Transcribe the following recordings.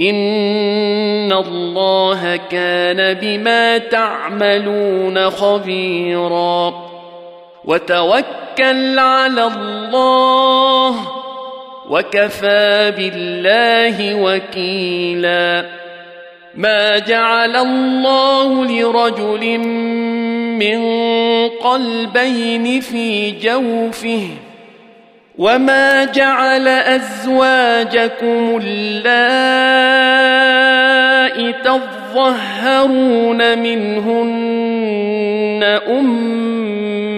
إن الله كان بما تعملون خبيرا وتوكل على الله وكفى بالله وكيلا ما جعل الله لرجل من قلبين في جوفه وما جعل ازواجكم اللائي تظهرون منهن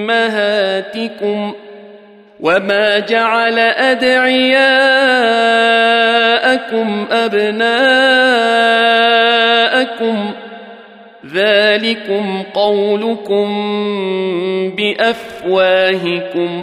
امهاتكم وما جعل ادعياءكم ابناءكم ذلكم قولكم بافواهكم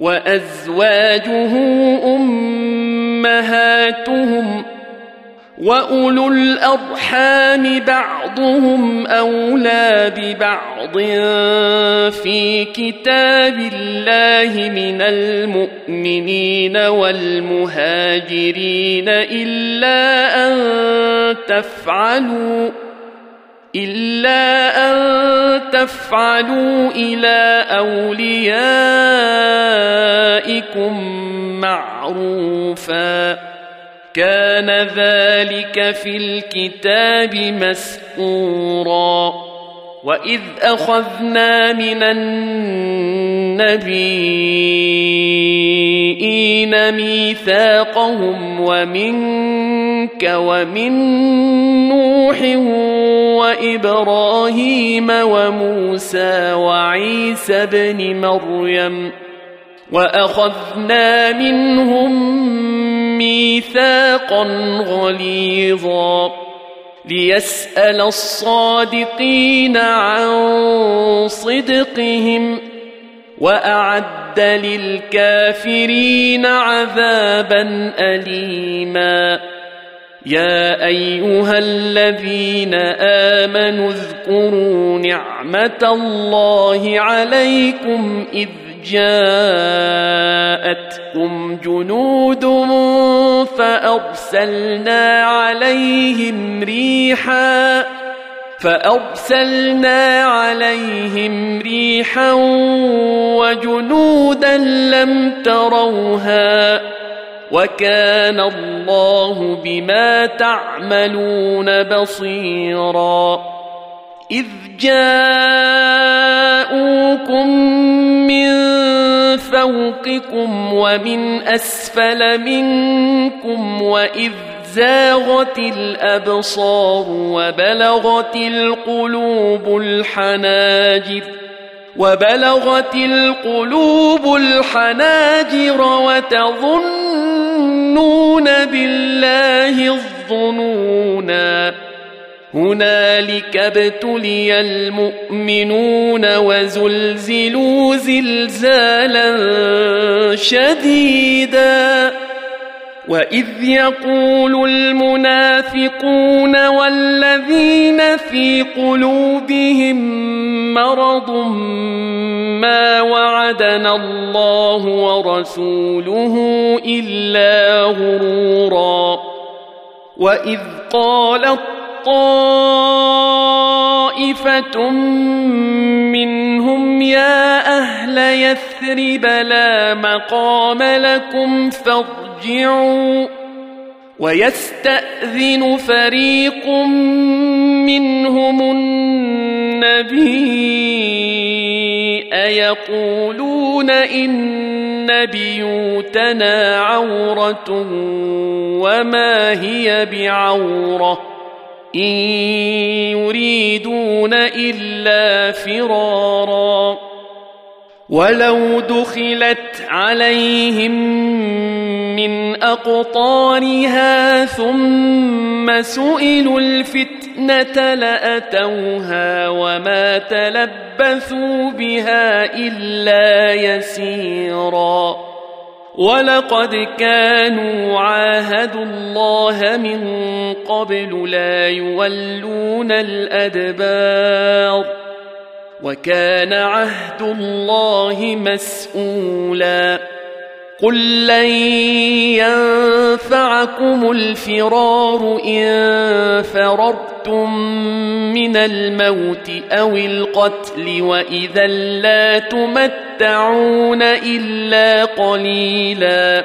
وأزواجه أمهاتهم وأولو الأرحام بعضهم أولى ببعض في كتاب الله من المؤمنين والمهاجرين إلا أن تفعلوا إلا أن تفعلوا إلى أوليائكم معروفا. كان ذلك في الكتاب مسطورا. وإذ أخذنا من النبيين ميثاقهم ومنك ومن نوح وإبراهيم وموسى وعيسى بن مريم وأخذنا منهم ميثاقا غليظا ليسأل الصادقين عن صدقهم وأعد للكافرين عذابا أليما يا أيها الذين آمنوا اذكروا نعمة الله عليكم إذ جاءتكم جنود فأرسلنا عليهم ريحا فأرسلنا عليهم ريحا وجنودا لم تروها وكان الله بما تعملون بصيرا. إذ جاءوكم من فوقكم ومن أسفل منكم وإذ زاغت الأبصار وبلغت القلوب الحناجر وبلغت القلوب الحناجر وتظنون بالله الظنونا. هنالك ابتلي المؤمنون وزلزلوا زلزالا شديدا. واذ يقول المنافقون والذين في قلوبهم مرض ما وعدنا الله ورسوله الا غرورا واذ قالت طائفه منهم يا أهل يثرب لا مقام لكم فارجعوا. ويستأذن فريق منهم النبي أيقولون إن بيوتنا عورة وما هي بعورة. إن يريدون إلا فرارا. ولو دخلت عليهم من اقطارها ثم سئلوا الفتنه لاتوها وما تلبثوا بها الا يسيرا. ولقد كانوا عاهدوا الله من قبل لا يولون الادبار وكان عهد الله مسؤولا قل لن ينفعكم الفرار ان فررتم من الموت أو القتل واذا لا تمتعون الا قليلا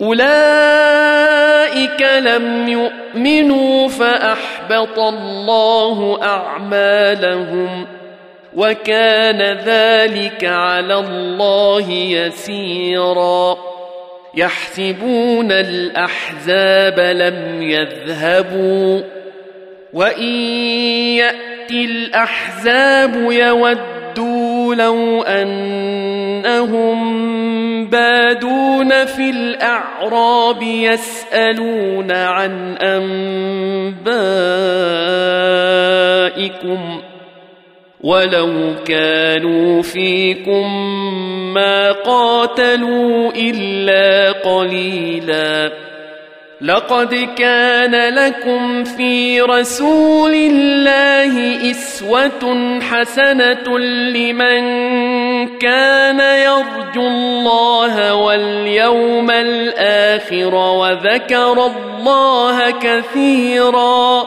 أولئك لم يؤمنوا فأحبط الله أعمالهم وكان ذلك على الله يسيرا يحسبون الأحزاب لم يذهبوا وإن يأتي الأحزاب يودوا لو أنهم بادون في الأعراب يسألون عن أنبائكم ولو كانوا فيكم ما قاتلوا إلا قليلاً لقد كان لكم في رسول الله إسوة حسنة لمن كان يرجو الله واليوم الآخر وذكر الله كثيرا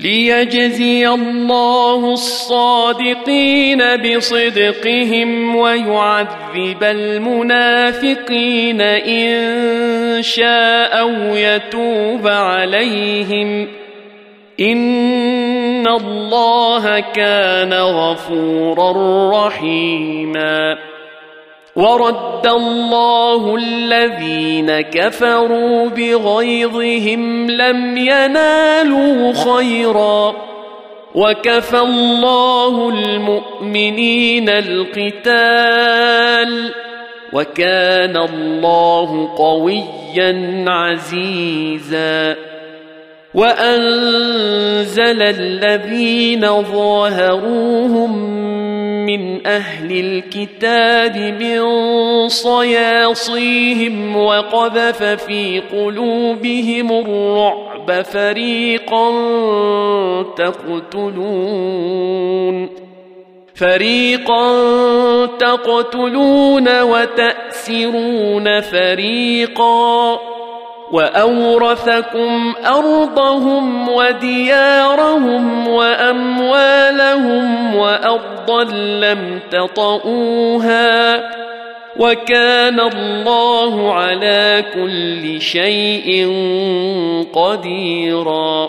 ليجزي الله الصادقين بصدقهم ويعذب المنافقين ان شاء أو يتوب عليهم ان الله كان غفورا رحيما ورد الله الذين كفروا بغيظهم لم ينالوا خيرا. وكفى الله المؤمنين القتال. وكان الله قويا عزيزا. وأنزل الذين ظاهروهم من أهل الكتاب من صياصيهم وقذف في قلوبهم الرعب فريقا تقتلون. فريقا تقتلون وتأسرون فريقا. وأورثكم أرضهم وديارهم وأموالهم وأرضا لم تطئوها وكان الله على كل شيء قديرا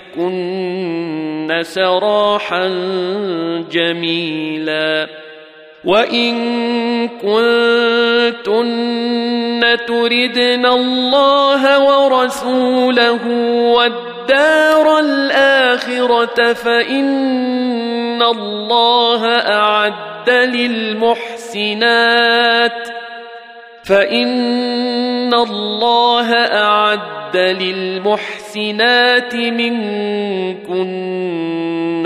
سراحا جميلا وان كنتن تردن الله ورسوله والدار الاخره فان الله اعد للمحسنات فإن الله أعد للمحسنات منكن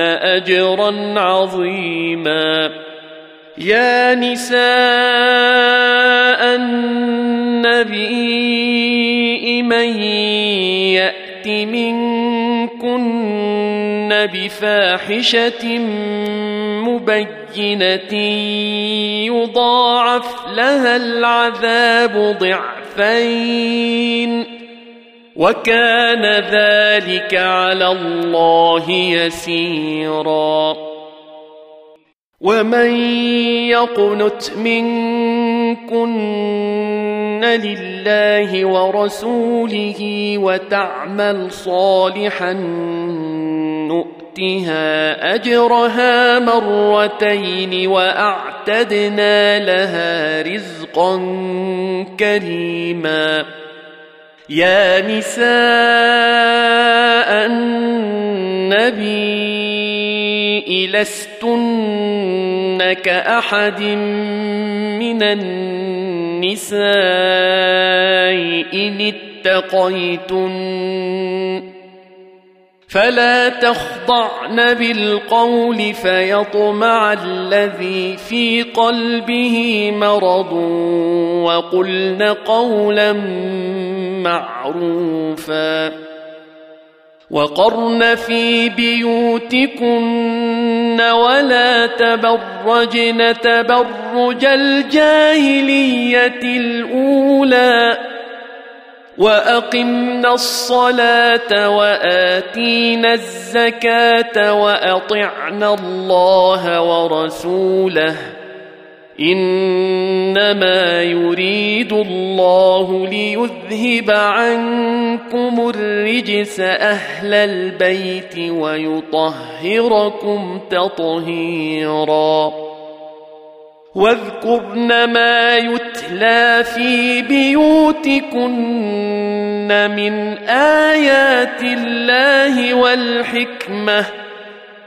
أجرا عظيما. يا نساء النبي من يأت منكن بفاحشه مبينه يضاعف لها العذاب ضعفين وكان ذلك على الله يسيرا ومن يقنت منكن لله ورسوله وتعمل صالحا نؤتها اجرها مرتين واعتدنا لها رزقا كريما يا نساء النبي لستن كأحد من النساء إن اتقيتن فلا تخضعن بالقول فيطمع الذي في قلبه مرض وقلن قولا معروفا وقرن في بيوتكن ولا تبرجن تبرج الجاهليه الاولى واقمنا الصلاه واتينا الزكاه واطعنا الله ورسوله إنما يريد الله ليذهب عنكم الرجس أهل البيت ويطهركم تطهيرا. واذكرن ما يتلى في بيوتكن من آيات الله والحكمة.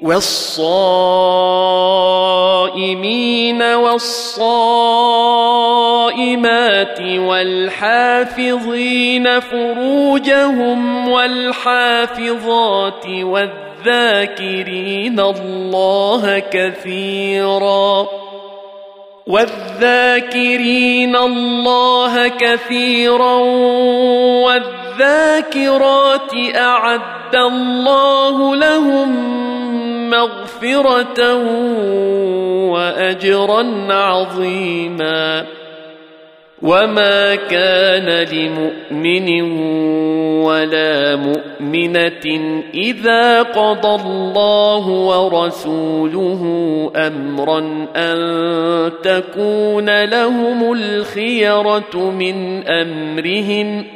والصائمين والصائمات والحافظين فروجهم والحافظات والذاكرين الله كثيرا والذاكرين الله كثيرا والذاكرات أعد الله لهم مغفرة وأجرا عظيما. وما كان لمؤمن ولا مؤمنة إذا قضى الله ورسوله أمرا أن تكون لهم الخيرة من أمرهم ۖ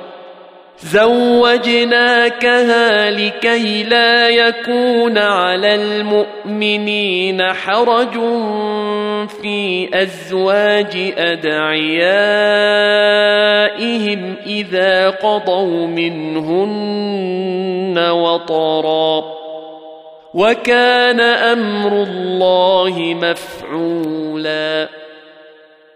زوجناكها لكي لا يكون على المؤمنين حرج في أزواج أدعيائهم إذا قضوا منهن وطرا. وكان أمر الله مفعولا.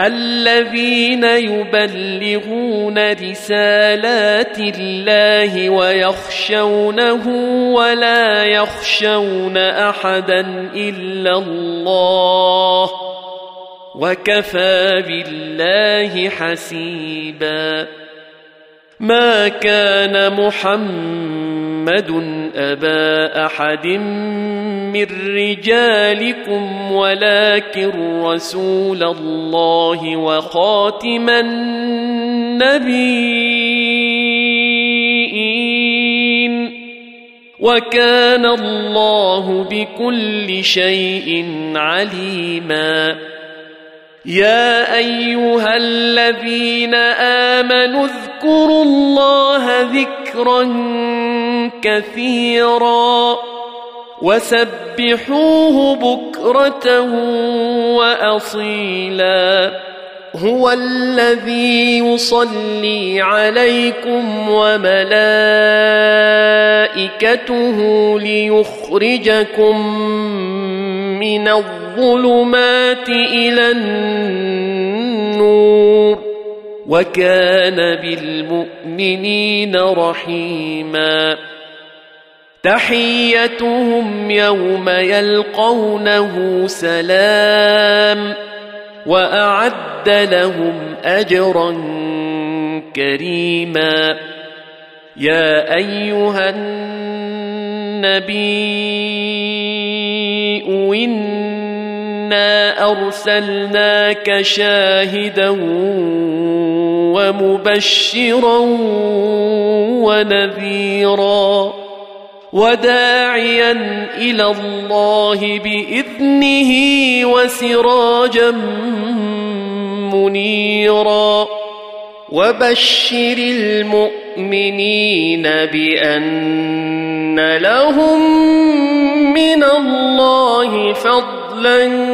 الذين يبلغون رسالات الله ويخشونه ولا يخشون أحدا إلا الله وكفى بالله حسيبا ما كان محمد أبا أحد من رجالكم ولكن رسول الله وخاتم النبيين. وكان الله بكل شيء عليما. يا أيها الذين آمنوا اذكروا الله ذكرا كثيرا وسبحوه بكرة وأصيلا. هو الذي يصلي عليكم وملائكته ليخرجكم من الظلمات إلى النور وكان بالمؤمنين رحيما. تحيتهم يوم يلقونه سلام وأعد لهم أجرا كريما. يا أيها النبي إنا أرسلناك شاهدا ومبشرا ونذيرا وداعيا إلى الله بإذنه وسراجا منيرا وبشر المؤمنين بأن لهم من الله فضلا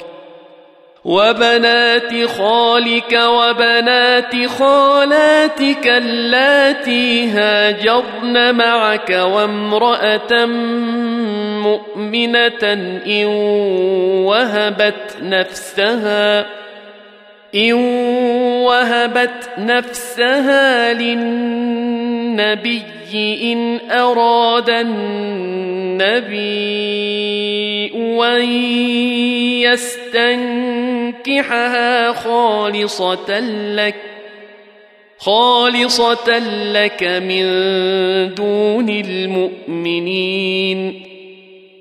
وبنات خالك وبنات خالاتك اللاتي هاجرن معك وامرأة مؤمنة إن وهبت نفسها إن وهبت نفسها للنبي إن أراد النبي أن يستنكحها خالصة لك خالصة لك من دون المؤمنين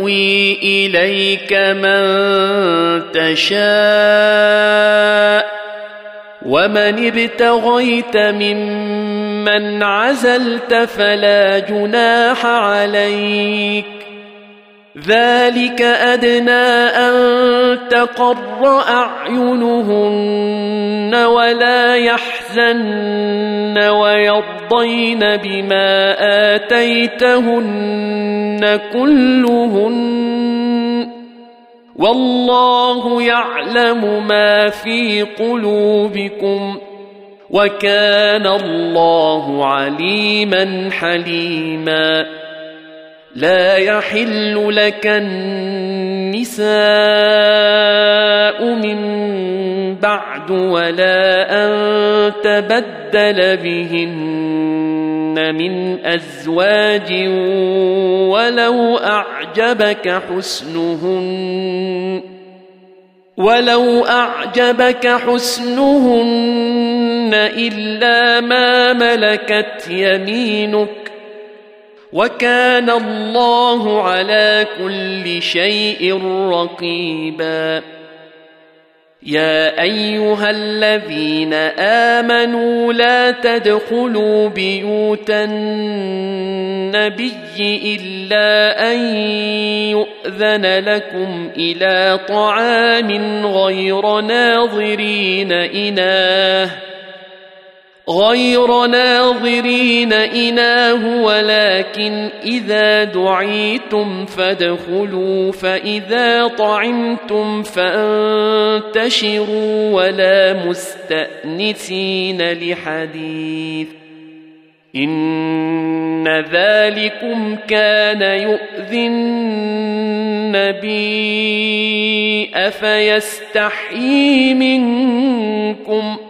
تؤوي اليك من تشاء ومن ابتغيت ممن عزلت فلا جناح عليك ذلك أدنى أن تقر أعينهن ولا يحزن ويرضين بما آتيتهن كلهن والله يعلم ما في قلوبكم وكان الله عليما حليما لا يحل لك النساء من بعد ولا أن تبدل بهن من أزواج ولو أعجبك حسنهن ولو أعجبك حسنهن إلا ما ملكت يمينك وكان الله على كل شيء رقيبا. يا أيها الذين آمنوا لا تدخلوا بيوت النبي إلا أن يؤذن لكم إلى طعام غير ناظرين إناه غير ناظرين إناه ولكن إذا دعيتم فادخلوا فإذا طعمتم فانتشروا ولا مستأنسين لحديث. إن ذلكم كان يؤذي النبي أفيستحيي منكم ۖ؟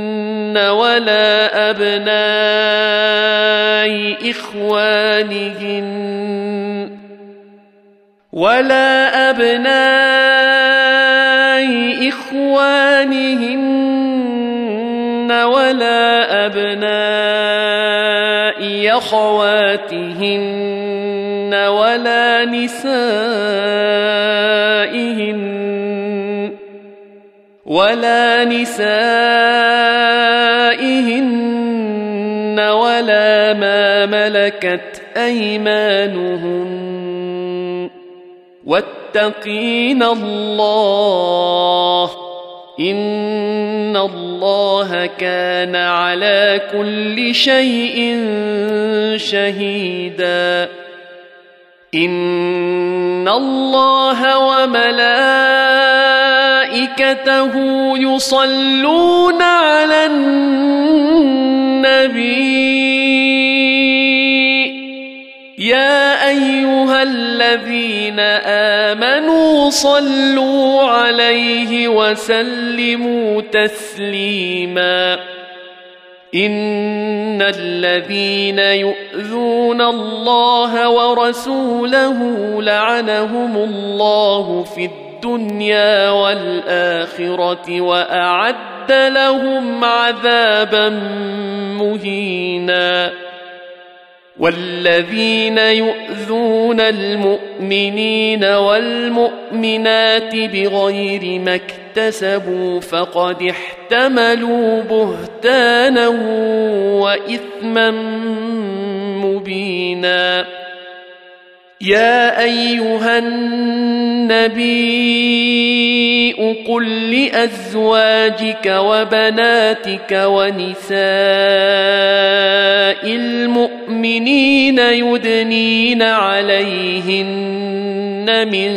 ولا أبناء إخوانهن. ولا أبناء إخوانهن ولا أبناء أخواتهن ولا نسائهن. ولا نسائهن. ما ملكت ايمانهن واتقين الله إن الله كان على كل شيء شهيدا إن الله وملائكته يصلون على النبي الذين آمنوا صلوا عليه وسلموا تسليما. إن الذين يؤذون الله ورسوله لعنهم الله في الدنيا والآخرة وأعد لهم عذابا مهينا. والذين يؤذون المؤمنين والمؤمنات بغير ما اكتسبوا فقد احتملوا بهتانا وإثما مبينا يا أيها النبي قل لأزواجك وبناتك ونساء المؤمنين يدنين عليهن من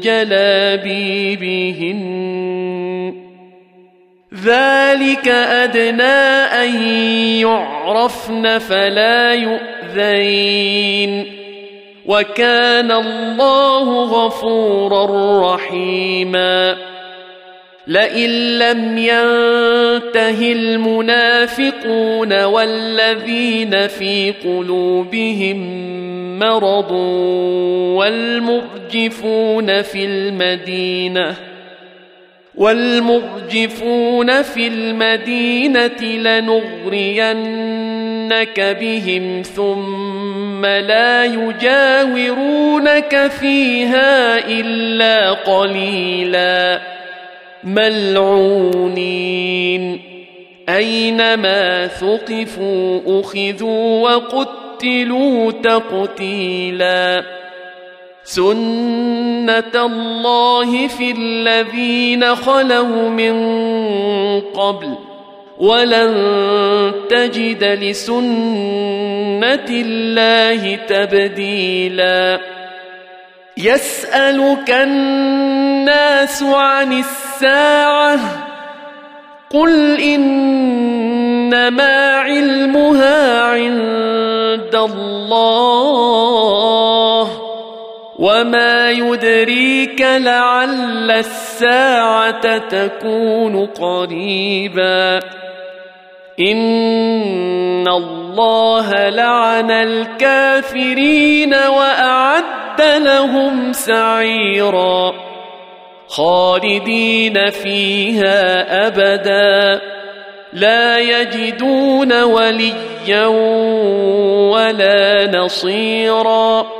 جلابيبهن. ذلك أدنى أن يعرفن فلا يؤذين. وكان الله غفورا رحيما. لئن لم ينته المنافقون والذين في قلوبهم مرض والمرجفون في المدينة والمرجفون في المدينة لنغرين يفتنونك بهم ثم لا يجاورونك فيها الا قليلا ملعونين اينما ثقفوا اخذوا وقتلوا تقتيلا سنه الله في الذين خلوا من قبل ولن تجد لسنة الله تبديلا. يسألك الناس عن الساعة قل إنما علمها عند الله وما يدريك لعل الساعة تكون قريبا. ان الله لعن الكافرين واعد لهم سعيرا خالدين فيها ابدا لا يجدون وليا ولا نصيرا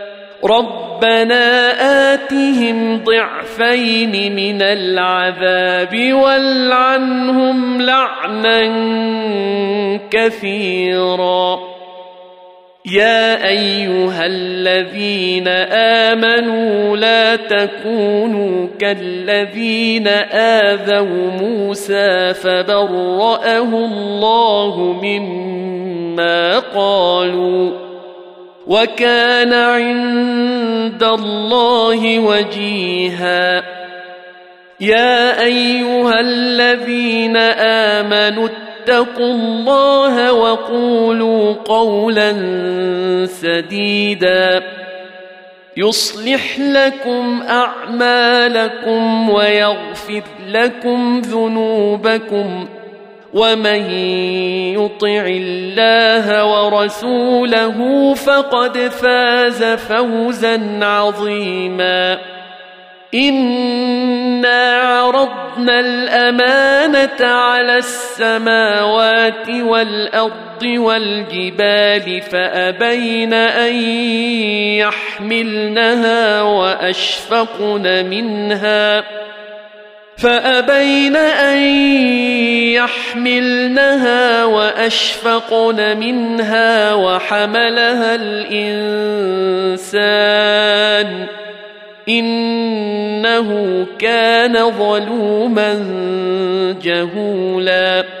ربنا آتهم ضعفين من العذاب والعنهم لعنا كثيرا. يا أيها الذين آمنوا لا تكونوا كالذين آذوا موسى فبرأه الله مما قالوا. وكان عند الله وجيها. يا أيها الذين آمنوا اتقوا الله وقولوا قولا سديدا. يصلح لكم أعمالكم ويغفر لكم ذنوبكم. ومن يطع الله ورسوله فقد فاز فوزا عظيما انا عرضنا الامانه على السماوات والارض والجبال فابين ان يحملنها واشفقن منها فأبين أن يحملنها وأشفقن منها وحملها الإنسان إنه كان ظلوما جهولا